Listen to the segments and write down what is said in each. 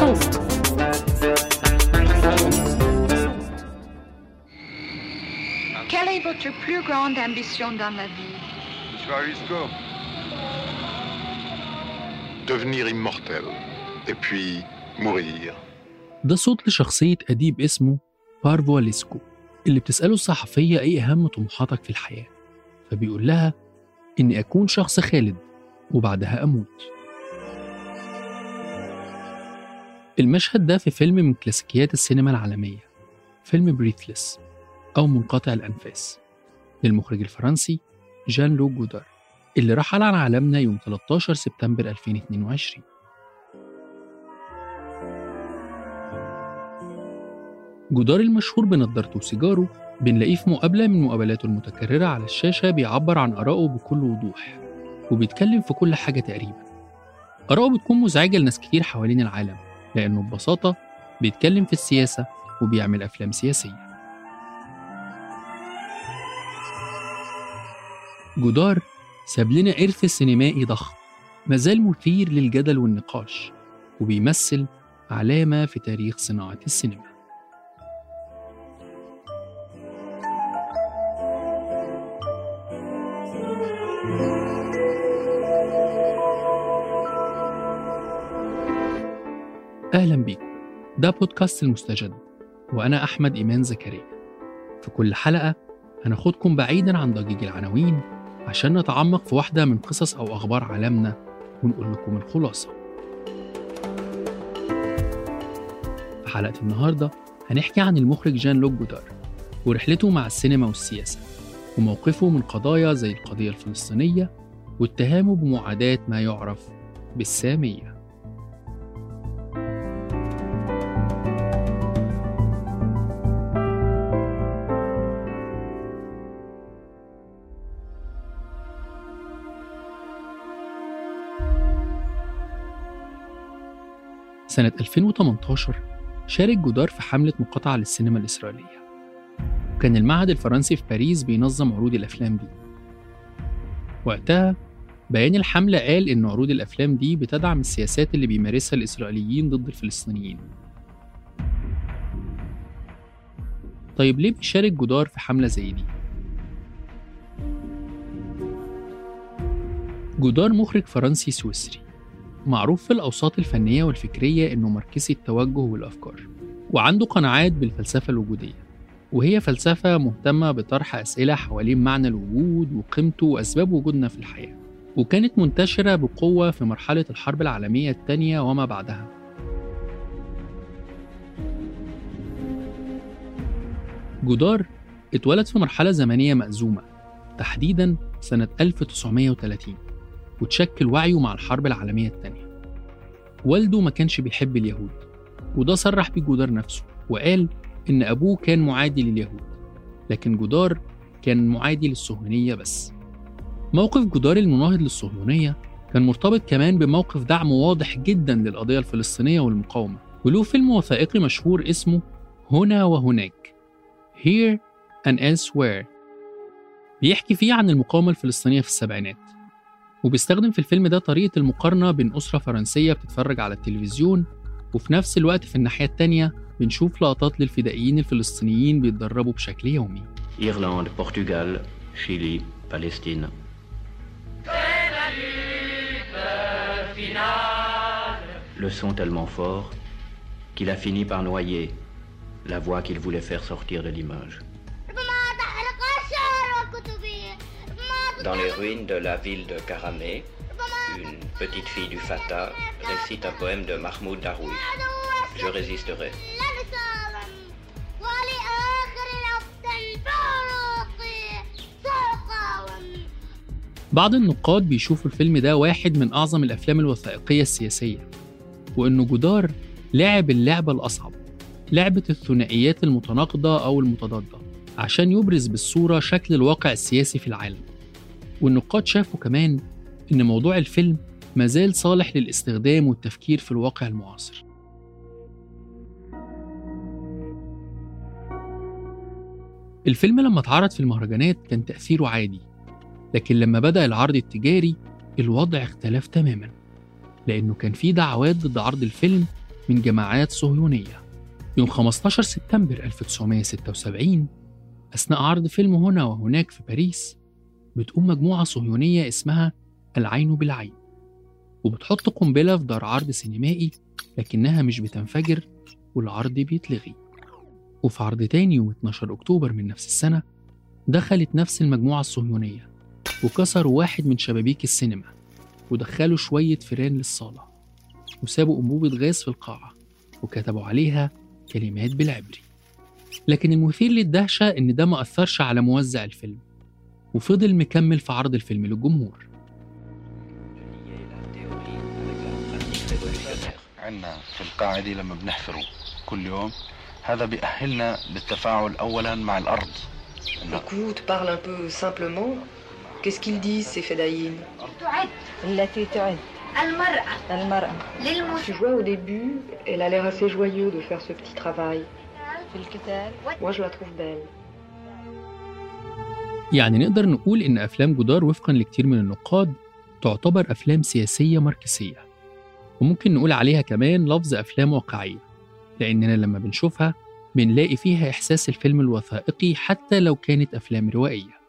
صوت Quelle est votre plus grande ambition dans la vie? Devenir immortel et puis mourir. ده صوت لشخصية أديب اسمه بارفو ليسكو اللي بتسأله الصحفية إيه أهم طموحاتك في الحياة فبيقول لها إني أكون شخص خالد وبعدها أموت. المشهد ده في فيلم من كلاسيكيات السينما العالمية فيلم بريثلس أو منقطع الأنفاس للمخرج الفرنسي جان لو جودار اللي رحل عن عالمنا يوم 13 سبتمبر 2022 جودار المشهور بنضارته وسيجاره بنلاقيه في مقابلة من مقابلاته المتكررة على الشاشة بيعبر عن آرائه بكل وضوح وبيتكلم في كل حاجة تقريبا. آراءه بتكون مزعجة لناس كتير حوالين العالم لأنه ببساطة بيتكلم في السياسة وبيعمل أفلام سياسية. جودار ساب لنا إرث سينمائي ضخم مازال مثير للجدل والنقاش وبيمثل علامة في تاريخ صناعة السينما. أهلا بيكم ده بودكاست المستجد وأنا أحمد إيمان زكريا. في كل حلقة هناخدكم بعيدا عن ضجيج العناوين عشان نتعمق في واحدة من قصص أو أخبار عالمنا ونقول لكم الخلاصة. في حلقة النهاردة هنحكي عن المخرج جان لوك جودار ورحلته مع السينما والسياسة وموقفه من قضايا زي القضية الفلسطينية واتهامه بمعاداة ما يعرف بالسامية. سنة 2018 شارك جودار في حملة مقاطعة للسينما الإسرائيلية. وكان المعهد الفرنسي في باريس بينظم عروض الأفلام دي. وقتها بيان الحملة قال إن عروض الأفلام دي بتدعم السياسات اللي بيمارسها الإسرائيليين ضد الفلسطينيين. طيب ليه بيشارك جودار في حملة زي دي؟ جودار مخرج فرنسي سويسري. معروف في الأوساط الفنية والفكرية إنه ماركسي التوجه والأفكار وعنده قناعات بالفلسفة الوجودية وهي فلسفة مهتمة بطرح أسئلة حوالين معنى الوجود وقيمته وأسباب وجودنا في الحياة وكانت منتشرة بقوة في مرحلة الحرب العالمية الثانية وما بعدها. جودار اتولد في مرحلة زمنية مأزومة تحديدا سنة 1930 وتشكل وعيه مع الحرب العالمية الثانية والده ما كانش بيحب اليهود وده صرح بيه جودار نفسه وقال إن أبوه كان معادي لليهود لكن جودار كان معادي للصهيونية بس. موقف جودار المناهض للصهيونية كان مرتبط كمان بموقف دعم واضح جدا للقضية الفلسطينية والمقاومة. وله فيلم وثائقي مشهور اسمه هنا وهناك Here and Elsewhere بيحكي فيه عن المقاومة الفلسطينية في السبعينات. وبيستخدم في الفيلم ده طريقة المقارنة بين أسرة فرنسية بتتفرج على التلفزيون وفي نفس الوقت في الناحية التانية بنشوف لقطات للفدائيين الفلسطينيين بيتدربوا بشكل يومي Irlande, Portugal, Chili, Palestine. Le son tellement fort qu'il a fini par noyer la voix qu'il voulait faire sortir de l'image. Dans les ruines de la ville de Karamé, une petite fille du Fatah récite un poème de Mahmoud Darwish. Je résisterai. بعض النقاد بيشوفوا الفيلم ده واحد من أعظم الأفلام الوثائقية السياسية وإنه جودار لعب اللعبة الأصعب لعبة الثنائيات المتناقضة أو المتضادة عشان يبرز بالصورة شكل الواقع السياسي في العالم والنقاد شافوا كمان إن موضوع الفيلم مازال صالح للاستخدام والتفكير في الواقع المعاصر. الفيلم لما اتعرض في المهرجانات كان تأثيره عادي لكن لما بدأ العرض التجاري الوضع اختلف تماما لأنه كان في دعوات ضد عرض الفيلم من جماعات صهيونية. يوم 15 سبتمبر 1976 أثناء عرض فيلم هنا وهناك في باريس بتقوم مجموعة صهيونية اسمها العين بالعين وبتحط قنبلة في دار عرض سينمائي لكنها مش بتنفجر والعرض بيتلغي. وفي عرض تاني يوم 12 أكتوبر من نفس السنة دخلت نفس المجموعة الصهيونية وكسروا واحد من شبابيك السينما ودخلوا شوية فيران للصالة وسابوا أنبوبة غاز في القاعة وكتبوا عليها كلمات بالعبري لكن المثير للدهشة إن ده ما أثرش على موزع الفيلم. وفضل مكمل في عرض الفيلم للجمهور. عندنا في القاعدة لما بنحفروا كل يوم هذا بيأهلنا للتفاعل أولا مع الأرض. الكوت بارل ان بو سامبلومون كيس كيل دي سي فدايين تعد. التي تعد. المرأة. المرأة. للموت Je vois au début, elle a l'air assez joyeuse de faire ce petit travail. Moi, je la trouve belle. يعني نقدر نقول إن أفلام جدار وفقا لكتير من النقاد تعتبر أفلام سياسية ماركسية. وممكن نقول عليها كمان لفظ أفلام واقعية لأننا لما بنشوفها بنلاقي فيها إحساس الفيلم الوثائقي حتى لو كانت أفلام روائية.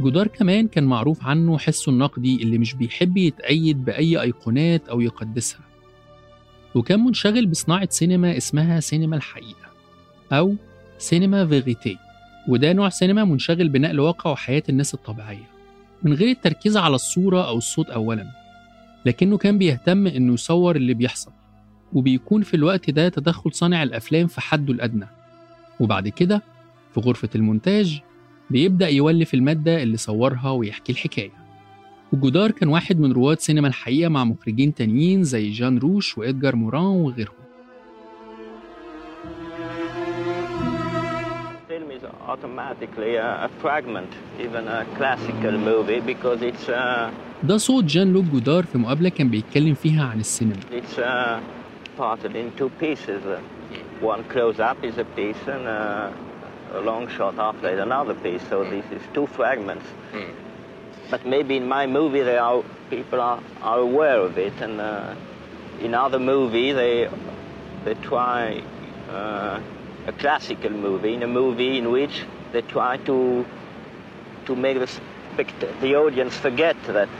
جدار كمان كان معروف عنه حسه النقدي اللي مش بيحب يتأيد بأي أيقونات أو يقدسها. وكان منشغل بصناعة سينما اسمها سينما الحقيقة. أو سينما فيغيتي وده نوع سينما منشغل بنقل واقع وحياة الناس الطبيعية. من غير التركيز على الصورة أو الصوت أولا لكنه كان بيهتم إنه يصور اللي بيحصل وبيكون في الوقت ده تدخل صانع الأفلام في حده الأدنى. وبعد كده في غرفة المونتاج بيبدأ يولف المادة اللي صورها ويحكي الحكاية. وجودار كان واحد من رواد سينما الحقيقة مع مخرجين تانيين زي جان روش وإدجار موران وغيرهم. automatically a, a fragment, even a classical movie, because it's uh, ده صوت جان لوك جودار في مقابلة كان بيتكلم فيها عن السينما it's uh, parted in two pieces. Uh, one close up is a piece, and uh, a long shot after is another piece. So this is two fragments. But maybe in my movie, they are people are, are aware of it, and uh, in other movie they they try uh, a classical movie, in a movie in which they try to to make the the audience forget that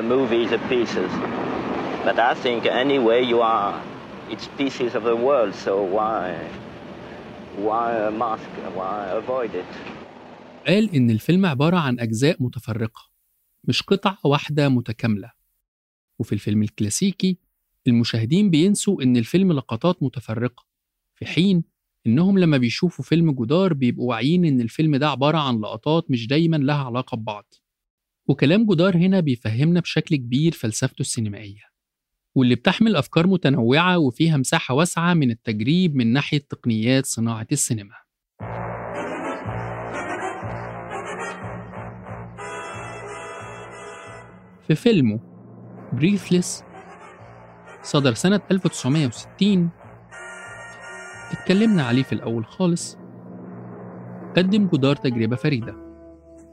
a movie is a pieces. But I think anyway you are it's pieces of the world, so why why uh, mask why avoid it? قال إن الفيلم عبارة عن أجزاء متفرقة مش قطعة واحدة متكاملة وفي الفيلم الكلاسيكي المشاهدين بينسوا إن الفيلم لقطات متفرقة في حين إنهم لما بيشوفوا فيلم جدار بيبقوا واعيين إن الفيلم ده عبارة عن لقطات مش دايما لها علاقة ببعض. وكلام جدار هنا بيفهمنا بشكل كبير فلسفته السينمائية. واللي بتحمل أفكار متنوعة وفيها مساحة واسعة من التجريب من ناحية تقنيات صناعة السينما. في فيلمه بريثلس صدر سنة 1960 اتكلمنا عليه في الأول خالص. قدم جودار تجربة فريدة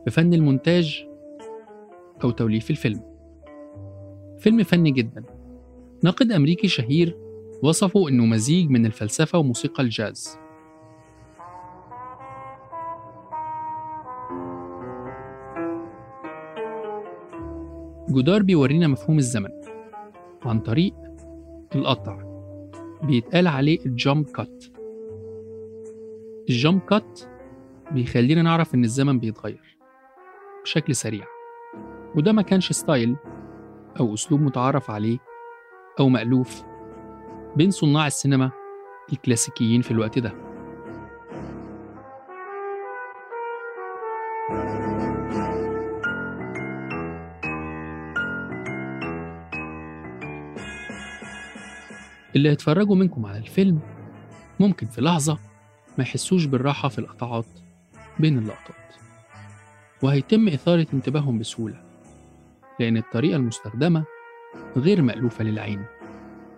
في فن المونتاج أو توليف الفيلم. فيلم فني جدا. ناقد أمريكي شهير وصفه إنه مزيج من الفلسفة وموسيقى الجاز. جودار بيورينا مفهوم الزمن عن طريق القطع. بيتقال عليه ال jump cut ال jump cut بيخلينا نعرف إن الزمن بيتغير بشكل سريع. وده ما كانش style أو أسلوب متعارف عليه أو مألوف بين صناع السينما الكلاسيكيين في الوقت ده. اللي هيتفرجوا منكم على الفيلم ممكن في لحظة ما يحسوش بالراحة في القطعات بين اللقطات وهيتم إثارة انتباههم بسهولة لأن الطريقة المستخدمة غير مألوفة للعين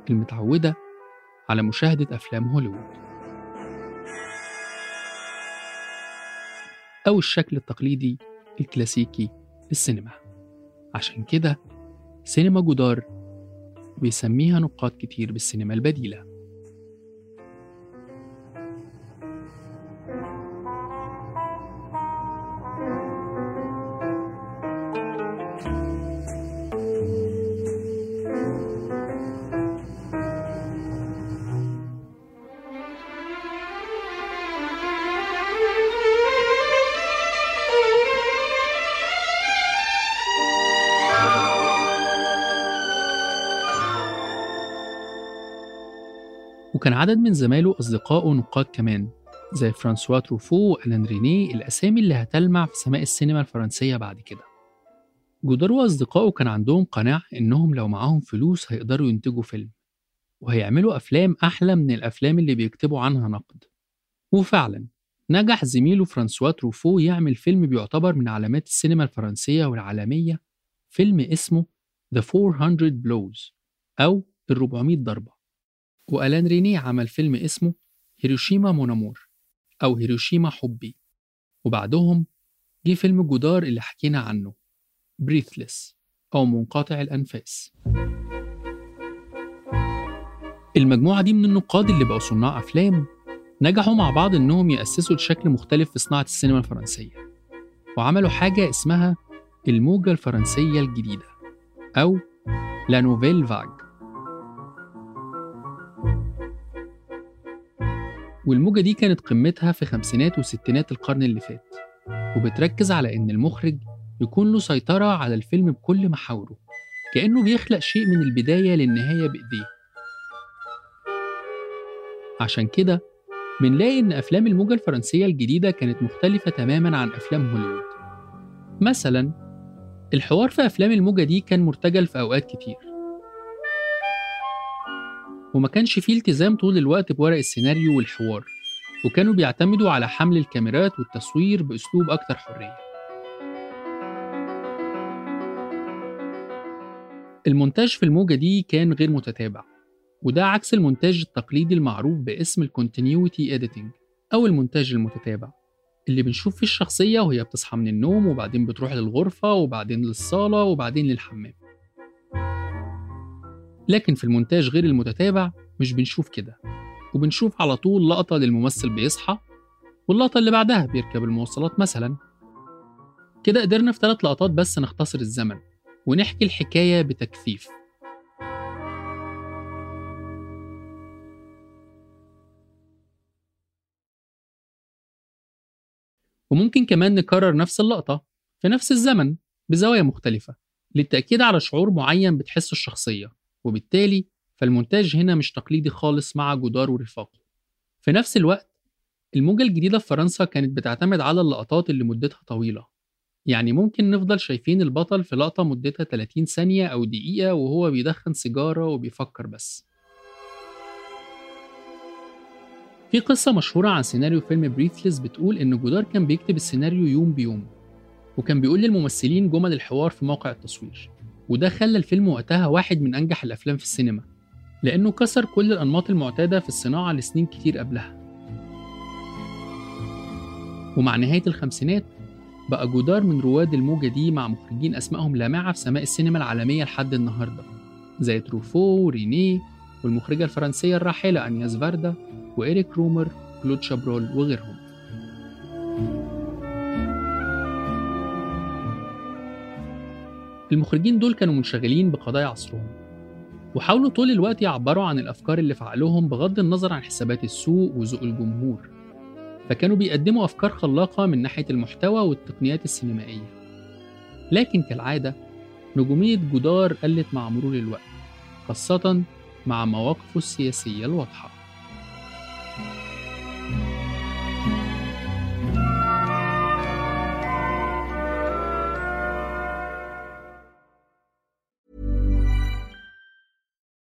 المتعودة على مشاهدة أفلام هوليوود. أو الشكل التقليدي الكلاسيكي للسينما. عشان كده سينما جودار بيسميها نقاد كتير بالسينما البديلة. وكان عدد من زمايله أصدقائه نقاد كمان زي فرانسوا تروفو وألان رينيه الأسامي اللي هتلمع في سماء السينما الفرنسية بعد كده. جودار وأصدقائه كان عندهم قناعة إنهم لو معاهم فلوس هيقدروا ينتجوا فيلم وهيعملوا أفلام أحلى من الأفلام اللي بيكتبوا عنها نقد. وفعلا نجح زميله فرانسوا تروفو يعمل فيلم بيعتبر من علامات السينما الفرنسية والعالمية فيلم اسمه The 400 Blows أو ال 400 ضربة. وألان رينيه عمل فيلم اسمه هيروشيما مونامور أو هيروشيما حبي. وبعدهم جه فيلم جودار اللي حكينا عنه بريثلس أو منقطع الأنفاس. المجموعة دي من النقاد اللي بقوا صناع أفلام نجحوا مع بعض إنهم يأسسوا لشكل مختلف في صناعة السينما الفرنسية وعملوا حاجة اسمها الموجة الفرنسية الجديدة أو لا نوفيل فاج والموجة دي كانت قمتها في خمسينات وستينات القرن اللي فات وبتركز على إن المخرج يكون له سيطرة على الفيلم بكل محاوره كأنه بيخلق شيء من البداية للنهاية بإيديه. عشان كده بنلاقي إن أفلام الموجة الفرنسية الجديدة كانت مختلفة تماماً عن أفلام هوليوود. مثلاً الحوار في أفلام الموجة دي كان مرتجل في أوقات كتير. وما كانش فيه التزام طول الوقت بورق السيناريو والحوار وكانوا بيعتمدوا على حمل الكاميرات والتصوير بأسلوب أكتر حرية. المونتاج في الموجة دي كان غير متتابع وده عكس المونتاج التقليدي المعروف باسم ال continuity editing أو المونتاج المتتابع اللي بنشوف فيه الشخصية وهي بتصحى من النوم وبعدين بتروح للغرفة وبعدين للصالة وبعدين للحمام. لكن في المونتاج غير المتتابع مش بنشوف كده. وبنشوف على طول لقطة للممثل بيصحى واللقطة اللي بعدها بيركب المواصلات مثلا. كده قدرنا في ثلاث لقطات بس نختصر الزمن ونحكي الحكاية بتكثيف وممكن كمان نكرر نفس اللقطة في نفس الزمن بزوايا مختلفة للتأكيد على شعور معين بتحسه الشخصية. وبالتالي فالمونتاج هنا مش تقليدي خالص مع جودار ورفاقه في نفس الوقت الموجة الجديدة في فرنسا كانت بتعتمد على اللقطات اللي مدتها طويلة. يعني ممكن نفضل شايفين البطل في لقطة مدتها 30 ثانية أو دقيقة وهو بيدخن سيجارة وبيفكر بس. في قصة مشهورة عن سيناريو فيلم Breathless بتقول إن جودار كان بيكتب السيناريو يوم بيوم وكان بيقول للممثلين جمل الحوار في موقع التصوير. وده خلى الفيلم وقتها واحد من أنجح الأفلام في السينما لأنه كسر كل الأنماط المعتادة في الصناعة لسنين كتير قبلها. ومع نهاية الخمسينات بقى جودار من رواد الموجة دي مع مخرجين أسمائهم لامعة في سماء السينما العالمية لحد النهاردة زي تروفو ورينيه والمخرجة الفرنسية الراحلة أنياس فاردا وإيريك رومر كلود شابرول وغيرهم. المخرجين دول كانوا منشغلين بقضايا عصرهم وحاولوا طول الوقت يعبروا عن الأفكار اللي في عقلهم بغض النظر عن حسابات السوق وذوق الجمهور فكانوا بيقدموا أفكار خلاقة من ناحية المحتوى والتقنيات السينمائية. لكن كالعادة نجومية جودار قلت مع مرور الوقت خاصة مع مواقفه السياسية الواضحة.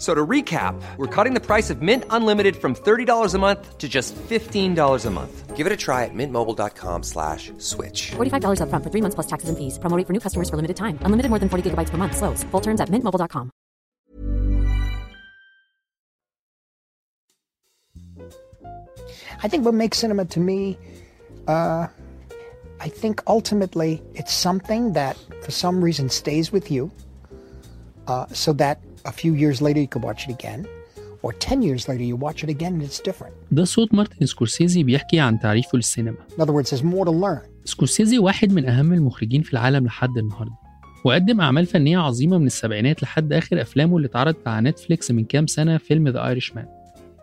F- So to recap, we're cutting the price of Mint Unlimited from $30 a month to just $15 a month. Give it a try at mintmobile.com slash switch. $45 upfront for three months plus taxes and fees. Promo for new customers for limited time. Unlimited more than 40 gigabytes per month. Slows. Full terms at mintmobile.com. I think what makes cinema to me, uh, I think ultimately it's something that for some reason stays with you uh, so that a few years later you can watch it again or 10 years later you watch it again and it's different. ده صوت مارتن سكورسيزي بيحكي عن تعريفه للسينما In other words, there's more to learn. سكورسيزي واحد من أهم المخرجين في العالم لحد النهاردة وقدم أعمال فنية عظيمة من السبعينات لحد آخر أفلامه اللي اتعرضت على نتفليكس من كام سنة فيلم The Irishman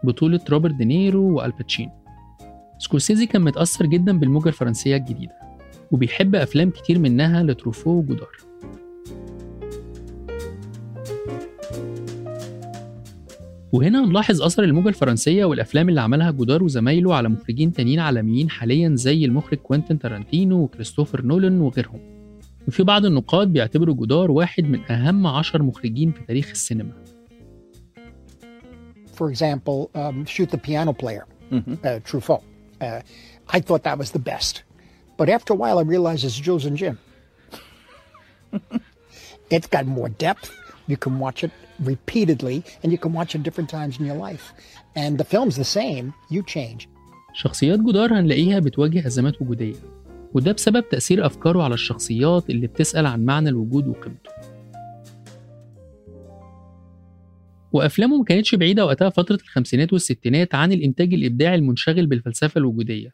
بطولة روبرت دينيرو وآل باتشينو سكورسيزي كان متأثر جدا بالموجة الفرنسية الجديدة وبيحب أفلام كتير منها لتروفو وجودار وهنا نلاحظ أثر الموجة الفرنسية والأفلام اللي عملها جودار وزمايله على مخرجين تانيين عالميين حاليا زي المخرج كوينتين تارانتينو وكريستوفر نولان وغيرهم وفي بعض النقاد بيعتبروا جودار واحد من أهم عشر مخرجين في تاريخ السينما For example, um, Shoot the Piano Player, uh, Truffaut. Uh, I thought that was the best. But after a while, I realized it's Jules and Jim. it's got more depth. You can watch it repeatedly, and you can watch it different times in your life. And the film's the same, you change. شخصيات جودار هنلاقيها بتواجه أزمات وجودية وده بسبب تأثير أفكاره على الشخصيات اللي بتسأل عن معنى الوجود وقيمته وأفلامه ما كانتش بعيدة وقتها فترة الخمسينات والستينات عن الإنتاج الإبداعي المنشغل بالفلسفة الوجودية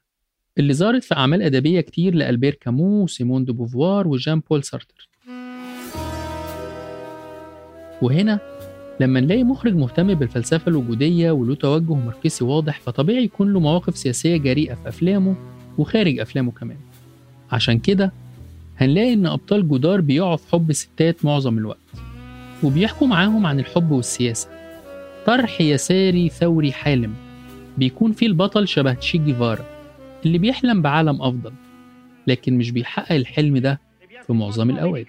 اللي ظهرت في أعمال أدبية كتير لألبير كامو وسيمون دو بوفوار وجان بول سارتر وهنا لما نلاقي مخرج مهتم بالفلسفة الوجودية وله توجه ماركسي واضح فطبيعي يكون له مواقف سياسية جريئة في أفلامه وخارج أفلامه كمان. عشان كده هنلاقي إن أبطال جودار بيقعوا في حب ستات معظم الوقت وبيحكوا معاهم عن الحب والسياسة. طرح يساري ثوري حالم بيكون فيه البطل شبه تشي جيفارا اللي بيحلم بعالم أفضل لكن مش بيحقق الحلم ده في معظم الأوقات.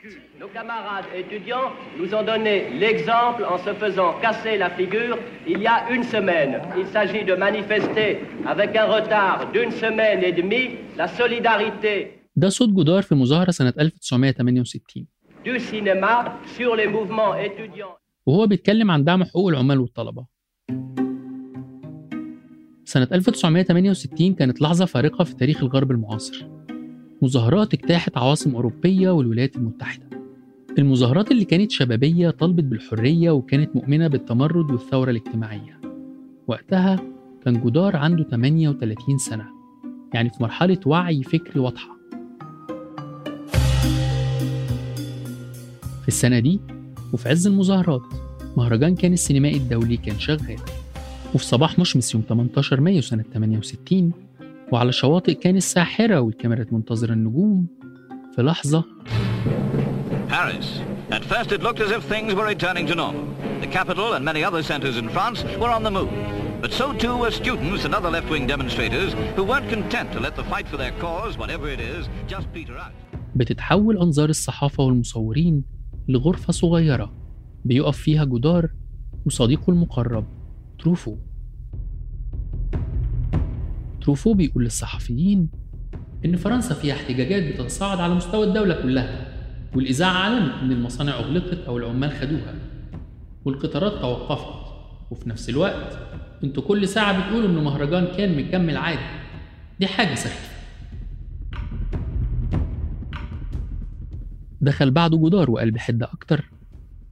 camarades étudiants nous ont donné l'exemple en se faisant casser la figure il y a une semaine. Il s'agit de manifester avec un retard d'une semaine et demie la solidarité ده صوت جودار في مظاهرة سنة 1968 du cinéma sur les mouvements étudiants. وهو بيتكلم عن دعم حقوق العمال والطلبة سنة 1968 كانت لحظة فارقة في تاريخ الغرب المعاصر مظاهرات اجتاحت عواصم أوروبية والولايات المتحدة المظاهرات اللي كانت شبابية طالبت بالحرية وكانت مؤمنة بالتمرد والثورة الاجتماعية. وقتها كان جودار عنده 38 سنة يعني في مرحلة وعي فكري واضحة. في السنة دي وفي عز المظاهرات مهرجان كان السينمائي الدولي كان شغال. وفي صباح مشمس يوم 18 مايو سنة 68 وعلى شواطئ كان الساحرة والكاميرات منتظرة النجوم في لحظة Paris. At first it looked as if things were returning to normal. The capital and many other centers in France were on the move. But so too were students and other left-wing demonstrators who weren't content to let the fight for their cause, whatever it is, just peter out. بتتحول أنظار الصحافة والمصورين لغرفة صغيرة بيقف فيها جودار وصديقه المقرب تروفو تروفو بيقول للصحفيين إن فرنسا فيها احتجاجات بتتصاعد على مستوى الدولة كلها والإذاعة علمت إن المصانع أغلقت أو العمال خدوها والقطارات توقفت. وفي نفس الوقت أنتوا كل ساعة بتقولوا إن مهرجان كان مكمل عادي. دي حاجة سخيفة. دخل بعده جدار وقال بحدة أكتر.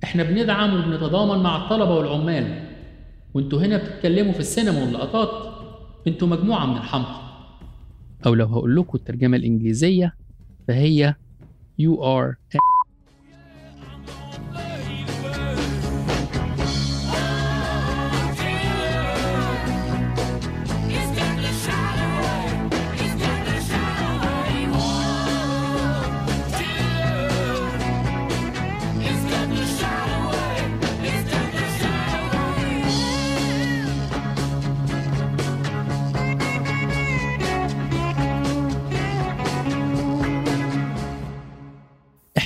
إحنا بندعم وبنتضامن مع الطلبة والعمال. وأنتوا هنا بتتكلموا في السينما واللقطات. أنتوا مجموعة من الحمقى. أو لو هقول لكم الترجمة الإنجليزية فهي You are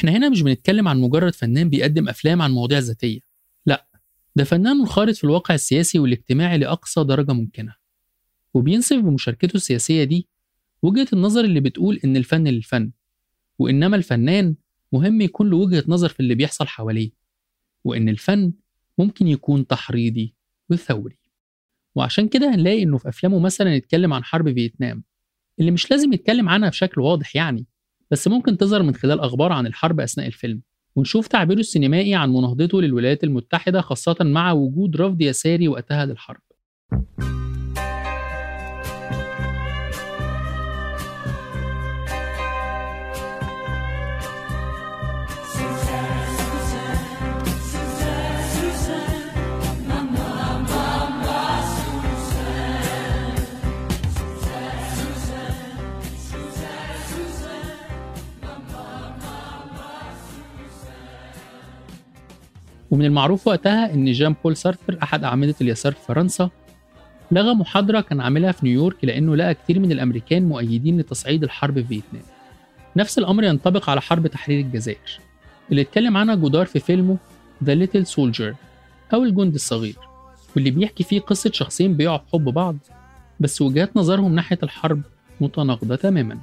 إحنا هنا مش بنتكلم عن مجرد فنان بيقدم افلام عن مواضيع ذاتية. لا ده فنان منخرط في الواقع السياسي والاجتماعي لأقصى درجة ممكنة. وبينصف بمشاركته السياسية دي وجهة النظر اللي بتقول إن الفن للفن وإنما الفنان مهم يكون له وجهة نظر في اللي بيحصل حواليه وإن الفن ممكن يكون تحريضي وثوري. وعشان كده هنلاقي إنه في أفلامه مثلا يتكلم عن حرب فيتنام اللي مش لازم يتكلم عنها بشكل واضح يعني. بس ممكن تظهر من خلال أخبار عن الحرب أثناء الفيلم ونشوف تعبيره السينمائي عن مناهضته للولايات المتحدة خاصة مع وجود رفض يساري وقتها للحرب. ومن المعروف وقتها إن جان بول سارتر أحد أعمدة اليسار في فرنسا لغى محاضرة كان عاملها في نيويورك لأنه لقى كتير من الأمريكان مؤيدين لتصعيد الحرب في فيتنام. نفس الأمر ينطبق على حرب تحرير الجزائر. اللي اتكلم عنها جودار في فيلمه The Little Soldier أو الجندي الصغير واللي بيحكي فيه قصة شخصين بيقعوا في حب بعض بس وجهات نظرهم ناحية الحرب متناقضة تماماً.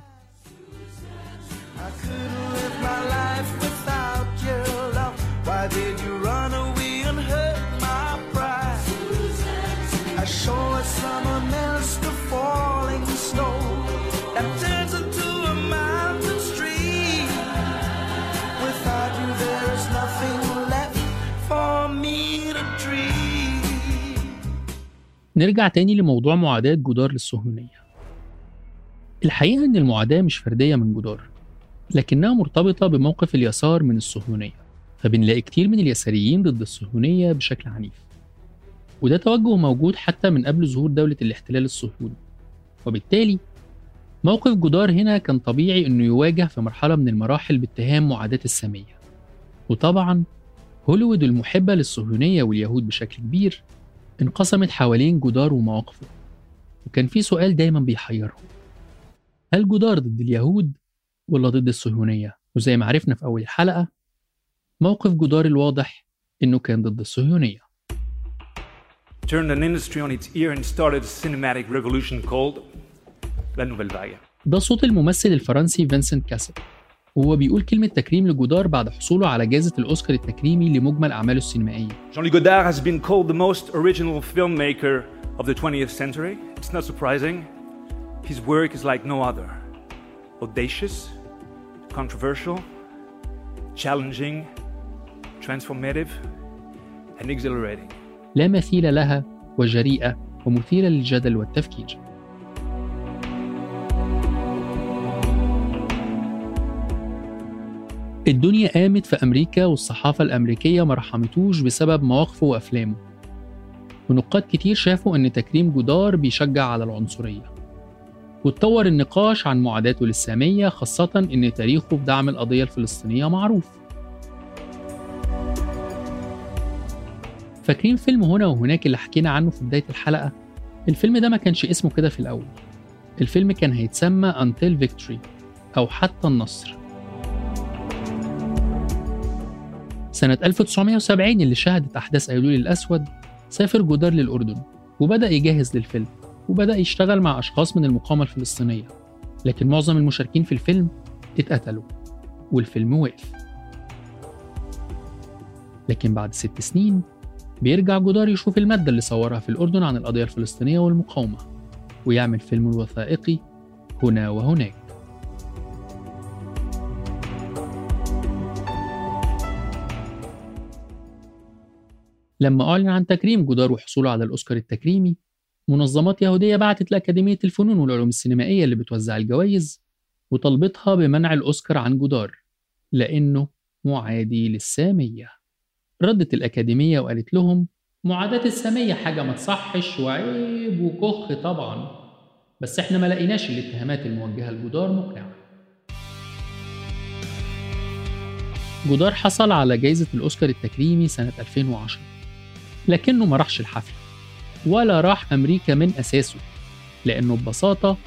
نرجع تاني لموضوع معاداة جدار للصهيونية. الحقيقة إن المعاداة مش فردية من جدار لكنها مرتبطة بموقف اليسار من الصهيونية فبنلاقي كتير من اليساريين ضد الصهيونية بشكل عنيف. وده توجه موجود حتى من قبل ظهور دولة الاحتلال الصهيوني وبالتالي موقف جدار هنا كان طبيعي إنه يواجه في مرحلة من المراحل باتهام معاداة السامية. وطبعا هوليوود المحبة للصهيونية واليهود بشكل كبير انقسمت حوالين جودار ومواقفه. وكان في سؤال دايما بيحيرهم هل جودار ضد اليهود ولا ضد الصهيونية؟ وزي ما عرفنا في أول الحلقة موقف جودار الواضح إنه كان ضد الصهيونية turned an industry on its ear and started a cinematic revolution called La Nouvelle Vague. ده صوت الممثل الفرنسي فينسنت كاسل وهو بيقول كلمة تكريم لجودار بعد حصوله على جائزة الأوسكار التكريمي لمجمل أعماله السينمائية Jean-Luc Godard has been called the most original filmmaker of the 20th century. It's not surprising. His work is like no other. Audacious, controversial, challenging, transformative, and exhilarating. لا مثيل لها وجريئة ومثيرة للجدل والتفكير. الدنيا قامت في أمريكا والصحافة الأمريكية ما رحمتوش بسبب مواقفه وأفلامه. ونقاد كتير شافوا إن تكريم جدار بيشجع على العنصرية. واتطور النقاش عن معاداته للسامية خاصة إن تاريخه في دعم القضية الفلسطينية معروف. فاكرين فيلم هنا وهناك اللي حكينا عنه في بداية الحلقة؟ الفيلم ده ما كانش اسمه كده في الأول. الفيلم كان هيتسمى Until Victory أو حتى النصر. سنة 1970 اللي شهدت أحداث أيلول الأسود سافر جودار للأردن وبدأ يجهز للفيلم وبدأ يشتغل مع أشخاص من المقاومة الفلسطينية. لكن معظم المشاركين في الفيلم اتقتلوا والفيلم وقف. لكن بعد ست سنين بيرجع جودار يشوف المادة اللي صورها في الأردن عن القضية الفلسطينية والمقاومة ويعمل فيلم الوثائقي هنا وهناك. لما أعلن عن تكريم جودار وحصوله على الأوسكار التكريمي منظمات يهودية بعتت لأكاديمية الفنون والعلوم السينمائية اللي بتوزع الجوائز وطلبتها بمنع الأوسكار عن جودار لأنه معادي للسامية. ردت الأكاديمية وقالت لهم معاداة السامية حاجة ما تصحش وعيب وكخ طبعا. بس إحنا ما لقيناش الاتهامات الموجهة لجودار مقنعة جودار حصل على جائزة الأوسكار التكريمي سنة 2010 لكنه ما راحش الحفل ولا راح أمريكا من أساسه لأنه ببساطة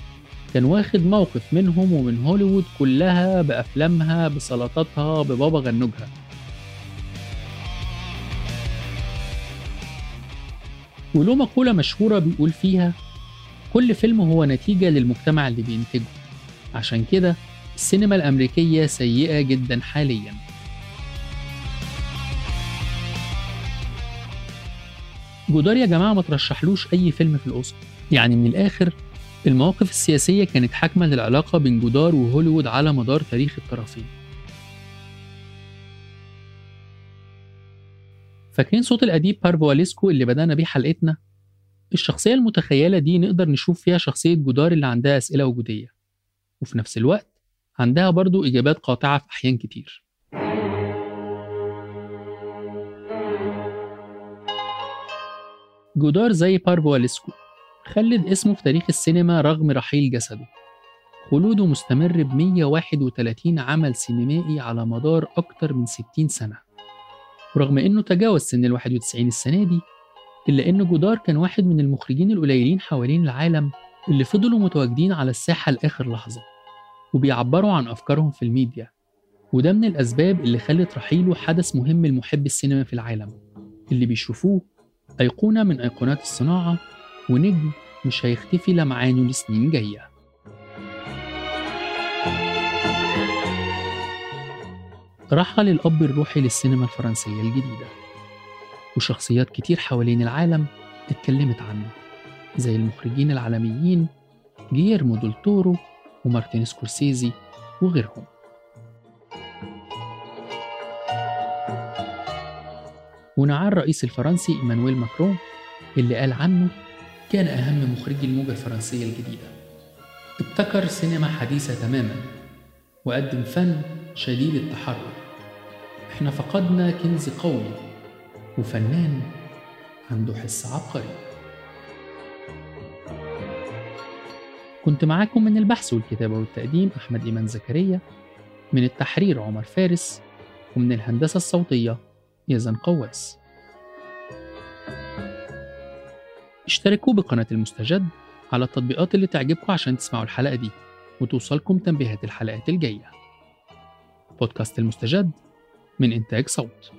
كان واخد موقف منهم ومن هوليوود كلها بأفلامها بسلطاتها ببابا غنوجها. وله مقولة مشهورة بيقول فيها كل فيلم هو نتيجة للمجتمع اللي بينتجه. عشان كده السينما الأمريكية سيئة جدا حاليا. جودار يا جماعة ما ترشحلوش أي فيلم في الأوسكار. يعني من الآخر المواقف السياسية كانت حاكمة للعلاقة بين جودار وهوليوود على مدار تاريخ الطرفين. فاكرين صوت الأديب بارفوليسكو اللي بدأنا بيه حلقتنا؟ الشخصية المتخيلة دي نقدر نشوف فيها شخصية جودار اللي عندها أسئلة وجودية وفي نفس الوقت عندها برضو إجابات قاطعة في أحيان كتير. جودار زي بارفوليسكو خلد اسمه في تاريخ السينما رغم رحيل جسده. خلوده مستمر ب 131 عمل سينمائي على مدار أكتر من 60 سنة. ورغم إنه تجاوز سن ال 91 السنة دي إلا إن جودار كان واحد من المخرجين القليلين حوالين العالم اللي فضلوا متواجدين على الساحة لآخر لحظة وبيعبروا عن أفكارهم في الميديا. وده من الأسباب اللي خلت رحيله حدث مهم لمحب السينما في العالم اللي بيشوفوه أيقونة من أيقونات الصناعة ونجم مش هيختفي لمعانه لسنين جاية. رحل الأب الروحي للسينما الفرنسية الجديدة. وشخصيات كتير حوالين العالم اتكلمت عنه زي المخرجين العالميين جييرمو ديل تورو ومارتين سكورسيزي وغيرهم. ونعى الرئيس الفرنسي إيمانويل ماكرون اللي قال عنه كان أهم مخرجي الموجة الفرنسية الجديدة. ابتكر سينما حديثة تماما وقدم فن شديد التحرر إحنا فقدنا كنز قومي وفنان عنده حس عبقري. كنت معاكم من البحث والكتابة والتقديم أحمد إيمان زكريا من التحرير عمر فارس ومن الهندسة الصوتية يزن قواس. اشتركوا بقناة المستجد على التطبيقات اللي تعجبكم عشان تسمعوا الحلقة دي وتوصلكم تنبيهات الحلقات الجاية. بودكاست المستجد من إنتاج صوت.